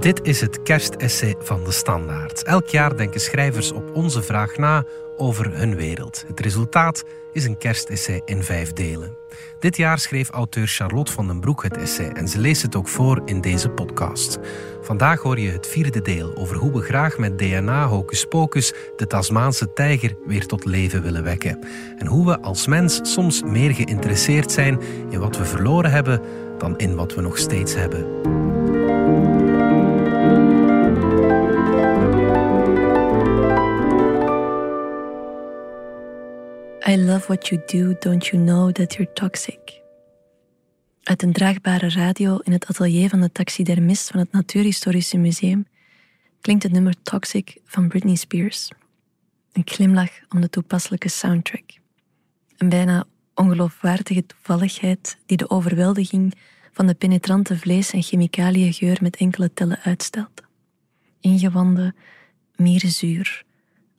Dit is het kerstessay van de Standaard. Elk jaar denken schrijvers op onze vraag na over hun wereld. Het resultaat is een kerstessay in vijf delen. Dit jaar schreef auteur Charlotte van den Broek het essay en ze leest het ook voor in deze podcast. Vandaag hoor je het vierde deel over hoe we graag met DNA Hocus Pocus de Tasmaanse tijger weer tot leven willen wekken. En hoe we als mens soms meer geïnteresseerd zijn in wat we verloren hebben dan in wat we nog steeds hebben. I love what you do, don't you know that you're toxic? Uit een draagbare radio in het atelier van de taxidermist van het Natuurhistorische Museum klinkt het nummer Toxic van Britney Spears. Een glimlach om de toepasselijke soundtrack. Een bijna ongeloofwaardige toevalligheid die de overweldiging van de penetrante vlees- en chemicaliëngeur met enkele tellen uitstelt. Ingewanden, mierenzuur,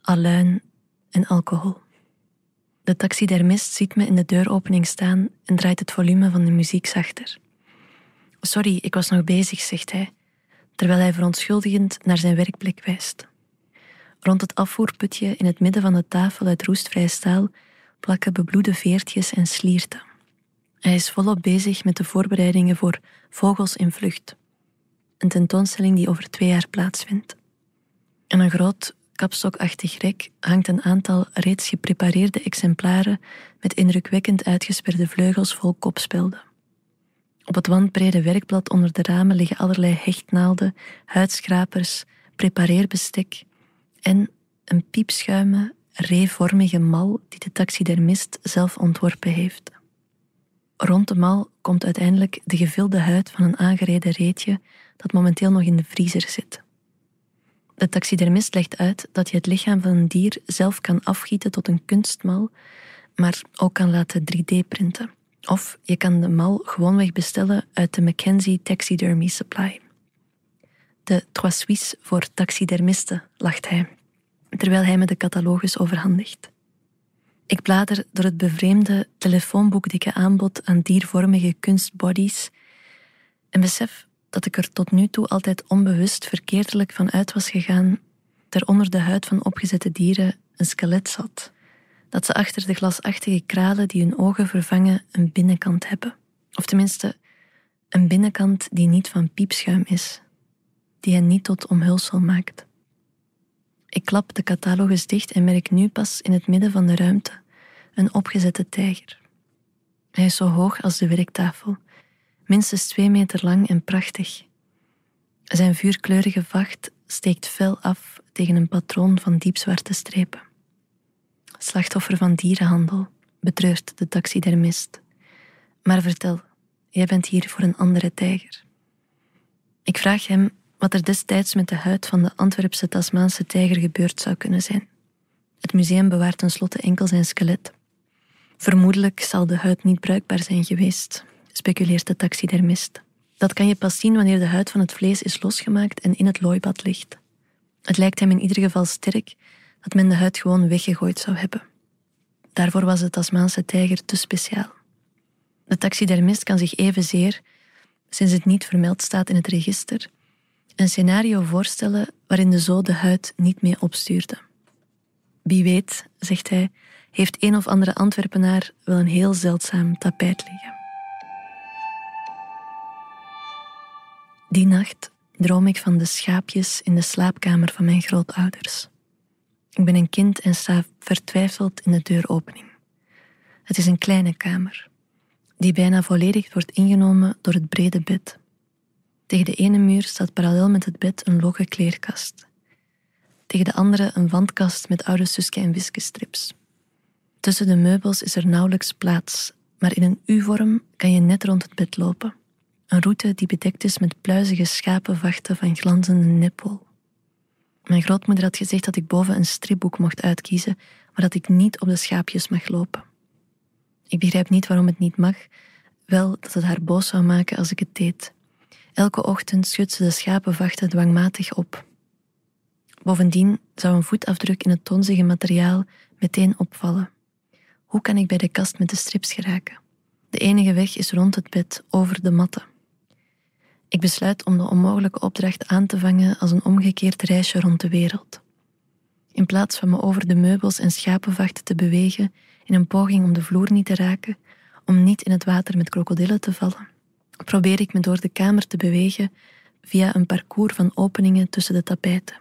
aluin en alcohol. De taxidermist ziet me in de deuropening staan en draait het volume van de muziek zachter. Sorry, ik was nog bezig, zegt hij, terwijl hij verontschuldigend naar zijn werkplek wijst. Rond het afvoerputje in het midden van de tafel uit roestvrij staal plakken bebloede veertjes en slierten. Hij is volop bezig met de voorbereidingen voor Vogels in Vlucht, een tentoonstelling die over twee jaar plaatsvindt. En een groot kapstokachtig rek hangt een aantal reeds geprepareerde exemplaren met indrukwekkend uitgesperde vleugels vol kopspelden. Op het wandbrede werkblad onder de ramen liggen allerlei hechtnaalden, huidschrapers, prepareerbestek en een piepschuime, reevormige mal die de taxidermist zelf ontworpen heeft. Rond de mal komt uiteindelijk de gevilde huid van een aangereden reetje dat momenteel nog in de vriezer zit. De taxidermist legt uit dat je het lichaam van een dier zelf kan afgieten tot een kunstmal, maar ook kan laten 3D-printen. Of je kan de mal gewoonweg bestellen uit de Mackenzie Taxidermy Supply. De Trois voor taxidermisten, lacht hij, terwijl hij me de catalogus overhandigt. Ik blader door het bevreemde telefoonboekdikke aanbod aan diervormige kunstbodies en besef dat ik er tot nu toe altijd onbewust verkeerdelijk van uit was gegaan, ter onder de huid van opgezette dieren een skelet zat. Dat ze achter de glasachtige kralen die hun ogen vervangen een binnenkant hebben. Of tenminste, een binnenkant die niet van piepschuim is, die hen niet tot omhulsel maakt. Ik klap de catalogus dicht en merk nu pas in het midden van de ruimte een opgezette tijger. Hij is zo hoog als de werktafel minstens twee meter lang en prachtig. Zijn vuurkleurige vacht steekt fel af tegen een patroon van diepzwarte strepen. Slachtoffer van dierenhandel, betreurt de taxidermist. Maar vertel, jij bent hier voor een andere tijger. Ik vraag hem wat er destijds met de huid van de Antwerpse Tasmaanse tijger gebeurd zou kunnen zijn. Het museum bewaart tenslotte enkel zijn skelet. Vermoedelijk zal de huid niet bruikbaar zijn geweest, speculeert de taxidermist. Dat kan je pas zien wanneer de huid van het vlees is losgemaakt en in het looibad ligt. Het lijkt hem in ieder geval sterk dat men de huid gewoon weggegooid zou hebben. Daarvoor was de Tasmaanse tijger te speciaal. De taxidermist kan zich evenzeer, sinds het niet vermeld staat in het register, een scenario voorstellen waarin de zo de huid niet mee opstuurde. Wie weet, zegt hij, heeft een of andere Antwerpenaar wel een heel zeldzaam tapijt liggen. Die nacht droom ik van de schaapjes in de slaapkamer van mijn grootouders. Ik ben een kind en sta vertwijfeld in de deuropening. Het is een kleine kamer, die bijna volledig wordt ingenomen door het brede bed. Tegen de ene muur staat parallel met het bed een logge kleerkast. Tegen de andere een wandkast met oude Suske en Wiske strips. Tussen de meubels is er nauwelijks plaats, maar in een U-vorm kan je net rond het bed lopen. Een route die bedekt is met pluizige schapenvachten van glanzende nepwol. Mijn grootmoeder had gezegd dat ik boven een stripboek mocht uitkiezen, maar dat ik niet op de schaapjes mag lopen. Ik begrijp niet waarom het niet mag, wel dat het haar boos zou maken als ik het deed. Elke ochtend schudt ze de schapenvachten dwangmatig op. Bovendien zou een voetafdruk in het tonzige materiaal meteen opvallen. Hoe kan ik bij de kast met de strips geraken? De enige weg is rond het bed, over de matten. Ik besluit om de onmogelijke opdracht aan te vangen als een omgekeerd reisje rond de wereld. In plaats van me over de meubels en schapenvachten te bewegen in een poging om de vloer niet te raken, om niet in het water met krokodillen te vallen, probeer ik me door de kamer te bewegen via een parcours van openingen tussen de tapijten.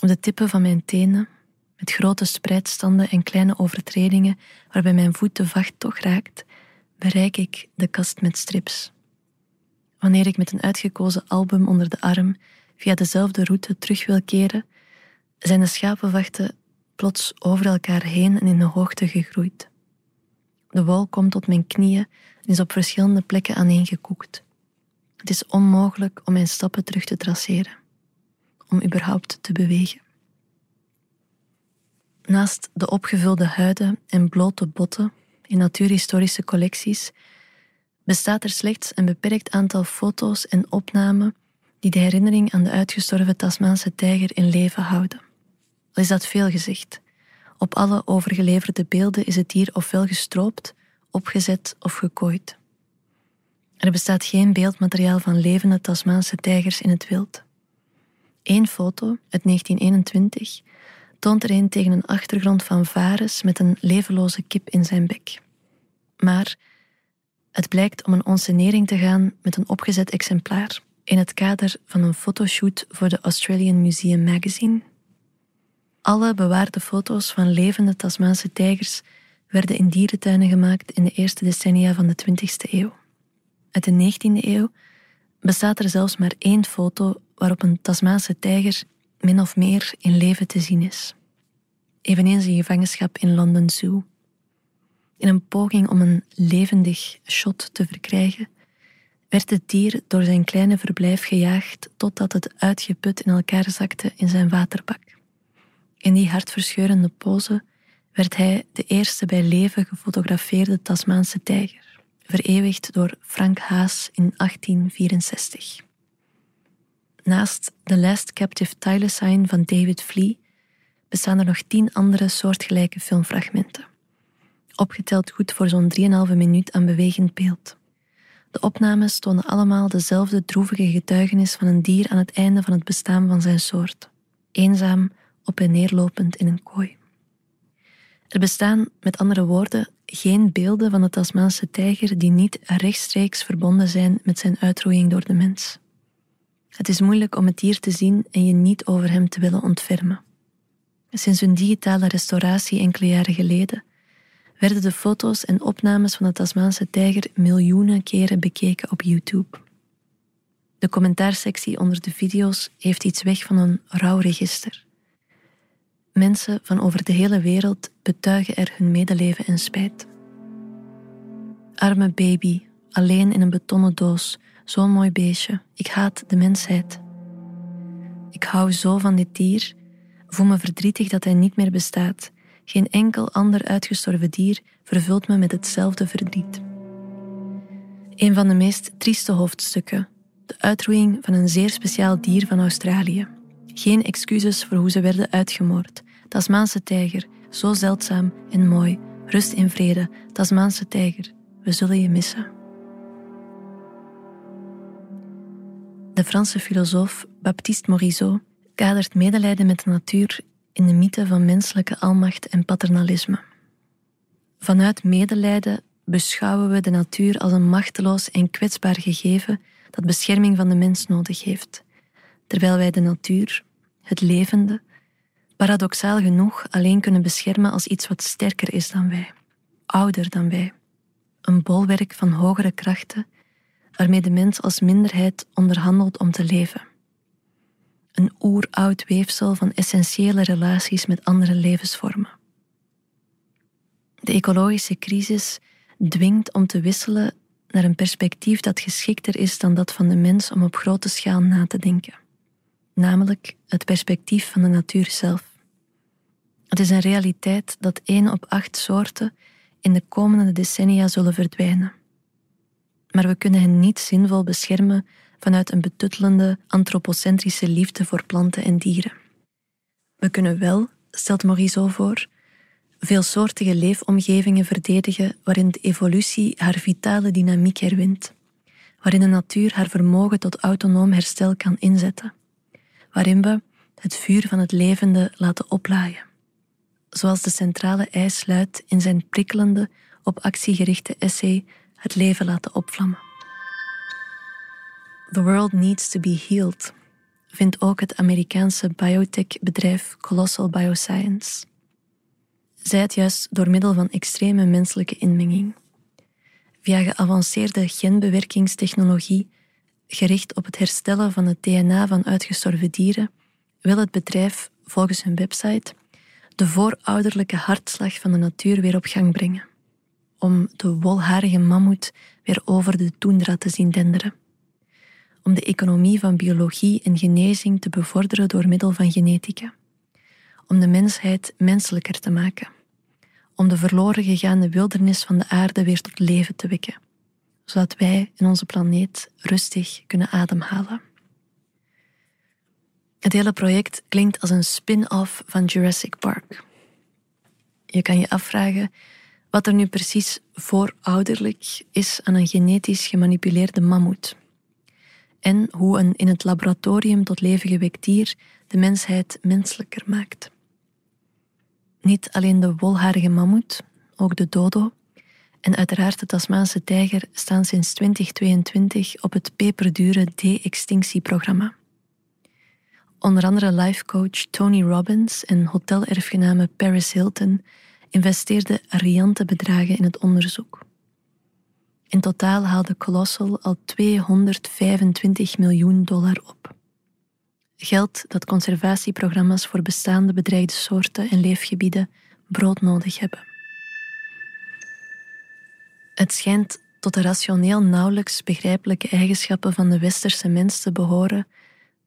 Op de tippen van mijn tenen, met grote spreidstanden en kleine overtredingen waarbij mijn voet de vacht toch raakt, bereik ik de kast met strips. Wanneer ik met een uitgekozen album onder de arm via dezelfde route terug wil keren, zijn de schapenvachten plots over elkaar heen en in de hoogte gegroeid. De wol komt tot mijn knieën en is op verschillende plekken aaneengekoekt. Het is onmogelijk om mijn stappen terug te traceren, om überhaupt te bewegen. Naast de opgevulde huiden en blote botten in natuurhistorische collecties bestaat er slechts een beperkt aantal foto's en opnamen die de herinnering aan de uitgestorven Tasmaanse tijger in leven houden. Al is dat veel gezegd. Op alle overgeleverde beelden is het dier ofwel gestroopt, opgezet of gekooid. Er bestaat geen beeldmateriaal van levende Tasmaanse tijgers in het wild. Eén foto, uit 1921, toont er een tegen een achtergrond van varens met een levenloze kip in zijn bek. Maar het blijkt om een onscenering te gaan met een opgezet exemplaar in het kader van een fotoshoot voor de Australian Museum Magazine. Alle bewaarde foto's van levende Tasmaanse tijgers werden in dierentuinen gemaakt in de eerste decennia van de 20e eeuw. Uit de 19e eeuw bestaat er zelfs maar één foto waarop een Tasmaanse tijger min of meer in leven te zien is. Eveneens in gevangenschap in London Zoo. In een poging om een levendig shot te verkrijgen, werd het dier door zijn kleine verblijf gejaagd totdat het uitgeput in elkaar zakte in zijn waterbak. In die hartverscheurende pose werd hij de eerste bij leven gefotografeerde Tasmaanse tijger, vereeuwigd door Frank Haas in 1864. Naast The Last Captive Thylacine van David Flea bestaan er nog tien andere soortgelijke filmfragmenten. Opgeteld goed voor zo'n 3,5 minuut aan bewegend beeld. De opnames tonen allemaal dezelfde droevige getuigenis van een dier aan het einde van het bestaan van zijn soort. Eenzaam, op en neerlopend in een kooi. Er bestaan, met andere woorden, geen beelden van de Tasmaanse tijger die niet rechtstreeks verbonden zijn met zijn uitroeiing door de mens. Het is moeilijk om het dier te zien en je niet over hem te willen ontfermen. Sinds hun digitale restauratie enkele jaren geleden werden de foto's en opnames van de Tasmaanse tijger miljoenen keren bekeken op YouTube. De commentaarsectie onder de video's heeft iets weg van een rouwregister. Mensen van over de hele wereld betuigen er hun medeleven en spijt. Arme baby, alleen in een betonnen doos, zo'n mooi beestje. Ik haat de mensheid. Ik hou zo van dit dier, voel me verdrietig dat hij niet meer bestaat. Geen enkel ander uitgestorven dier vervult me met hetzelfde verdriet. Een van de meest trieste hoofdstukken, de uitroeiing van een zeer speciaal dier van Australië. Geen excuses voor hoe ze werden uitgemoord. Tasmaanse tijger, zo zeldzaam en mooi. Rust in vrede, Tasmaanse tijger. We zullen je missen. De Franse filosoof Baptiste Morisot kadert medelijden met de natuur in de mythe van menselijke almacht en paternalisme. Vanuit medelijden beschouwen we de natuur als een machteloos en kwetsbaar gegeven dat bescherming van de mens nodig heeft, terwijl wij de natuur, het levende, paradoxaal genoeg alleen kunnen beschermen als iets wat sterker is dan wij, ouder dan wij, een bolwerk van hogere krachten waarmee de mens als minderheid onderhandelt om te leven. Een oeroud weefsel van essentiële relaties met andere levensvormen. De ecologische crisis dwingt om te wisselen naar een perspectief dat geschikter is dan dat van de mens om op grote schaal na te denken, namelijk het perspectief van de natuur zelf. Het is een realiteit dat één op acht soorten in de komende decennia zullen verdwijnen. Maar we kunnen hen niet zinvol beschermen vanuit een betuttelende antropocentrische liefde voor planten en dieren. We kunnen wel, stelt Morisot voor, veelsoortige leefomgevingen verdedigen waarin de evolutie haar vitale dynamiek herwint, waarin de natuur haar vermogen tot autonoom herstel kan inzetten, waarin we het vuur van het levende laten oplaaien. Zoals de centrale eis luidt in zijn prikkelende, op actie gerichte essay Het leven laten opvlammen. The world needs to be healed, vindt ook het Amerikaanse biotech-bedrijf Colossal Bioscience. Zij het juist door middel van extreme menselijke inmenging. Via geavanceerde genbewerkingstechnologie, gericht op het herstellen van het DNA van uitgestorven dieren, wil het bedrijf, volgens hun website, de voorouderlijke hartslag van de natuur weer op gang brengen. Om de wolharige mammoet weer over de toendra te zien denderen om de economie van biologie en genezing te bevorderen door middel van genetica. Om de mensheid menselijker te maken. Om de verloren gegaane wildernis van de aarde weer tot leven te wekken. Zodat wij in onze planeet rustig kunnen ademhalen. Het hele project klinkt als een spin-off van Jurassic Park. Je kan je afvragen wat er nu precies voorouderlijk is aan een genetisch gemanipuleerde mammoet en hoe een in het laboratorium tot leven gewekt dier de mensheid menselijker maakt. Niet alleen de wolharige mammoet, ook de dodo en uiteraard de Tasmaanse tijger staan sinds 2022 op het peperdure de-extinctieprogramma. Onder andere lifecoach Tony Robbins en hotelerfgename Paris Hilton investeerden riante bedragen in het onderzoek. In totaal haalde Colossal al 225 miljoen dollar op. Geld dat conservatieprogramma's voor bestaande bedreigde soorten en leefgebieden broodnodig hebben. Het schijnt tot de rationeel nauwelijks begrijpelijke eigenschappen van de westerse mens te behoren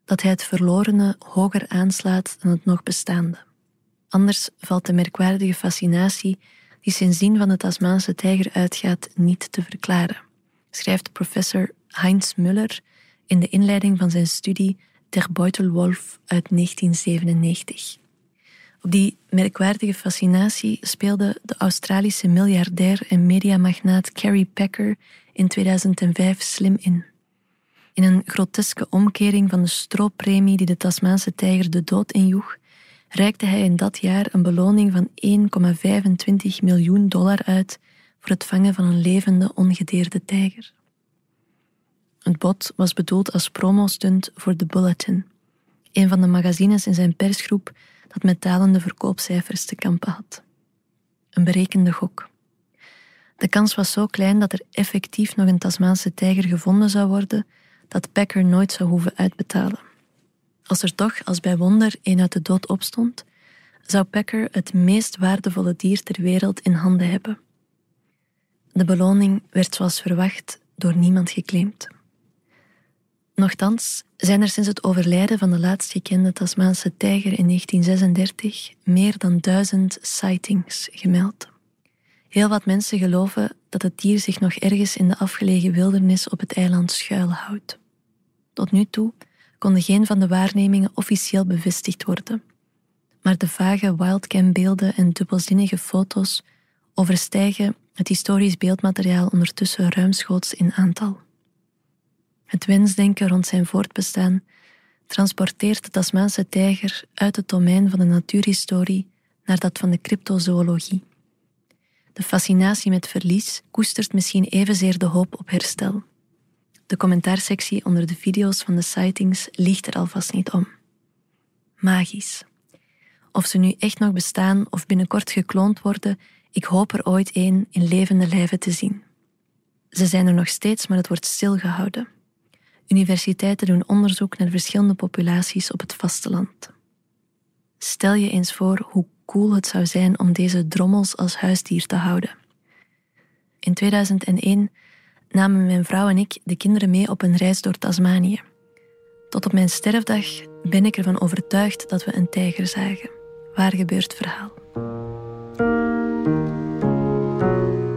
dat hij het verlorene hoger aanslaat dan het nog bestaande. Anders valt de merkwaardige fascinatie die sindsdien van de Tasmaanse tijger uitgaat, niet te verklaren, schrijft professor Heinz Müller in de inleiding van zijn studie Der Beutelwolf uit 1997. Op die merkwaardige fascinatie speelde de Australische miljardair en mediamagnaat Carrie Packer in 2005 slim in. In een groteske omkering van de strooppremie die de Tasmaanse tijger de dood injoeg, reikte hij in dat jaar een beloning van 1,25 miljoen dollar uit voor het vangen van een levende ongedeerde tijger. Het bod was bedoeld als promostunt voor The Bulletin, een van de magazines in zijn persgroep dat met dalende verkoopcijfers te kampen had. Een berekende gok. De kans was zo klein dat er effectief nog een Tasmaanse tijger gevonden zou worden dat Packer nooit zou hoeven uitbetalen. Als er toch, als bij wonder, een uit de dood opstond, zou Packer het meest waardevolle dier ter wereld in handen hebben. De beloning werd zoals verwacht door niemand geclaimd. Nochtans zijn er sinds het overlijden van de laatst gekende Tasmaanse tijger in 1936 meer dan duizend sightings gemeld. Heel wat mensen geloven dat het dier zich nog ergens in de afgelegen wildernis op het eiland schuilhoudt. Tot nu toe konden geen van de waarnemingen officieel bevestigd worden. Maar de vage wildcam-beelden en dubbelzinnige foto's overstijgen het historisch beeldmateriaal ondertussen ruimschoots in aantal. Het wensdenken rond zijn voortbestaan transporteert de Tasmaanse tijger uit het domein van de natuurhistorie naar dat van de cryptozoologie. De fascinatie met verlies koestert misschien evenzeer de hoop op herstel. De commentaarsectie onder de video's van de sightings liegt er alvast niet om. Magisch. Of ze nu echt nog bestaan of binnenkort gekloond worden, ik hoop er ooit een in levende lijven te zien. Ze zijn er nog steeds, maar het wordt stilgehouden. Universiteiten doen onderzoek naar verschillende populaties op het vasteland. Stel je eens voor hoe cool het zou zijn om deze drommels als huisdier te houden. In 2001 namen mijn vrouw en ik de kinderen mee op een reis door Tasmanië. Tot op mijn sterfdag ben ik ervan overtuigd dat we een tijger zagen. Waar gebeurt verhaal?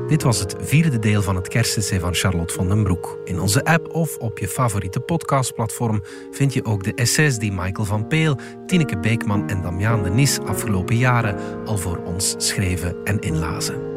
Dit was het vierde deel van het kerstessay van Charlotte van den Broek. In onze app of op je favoriete podcastplatform vind je ook de essays die Michael van Peel, Tineke Beekman en Damiaan de Nis afgelopen jaren al voor ons schreven en inlazen.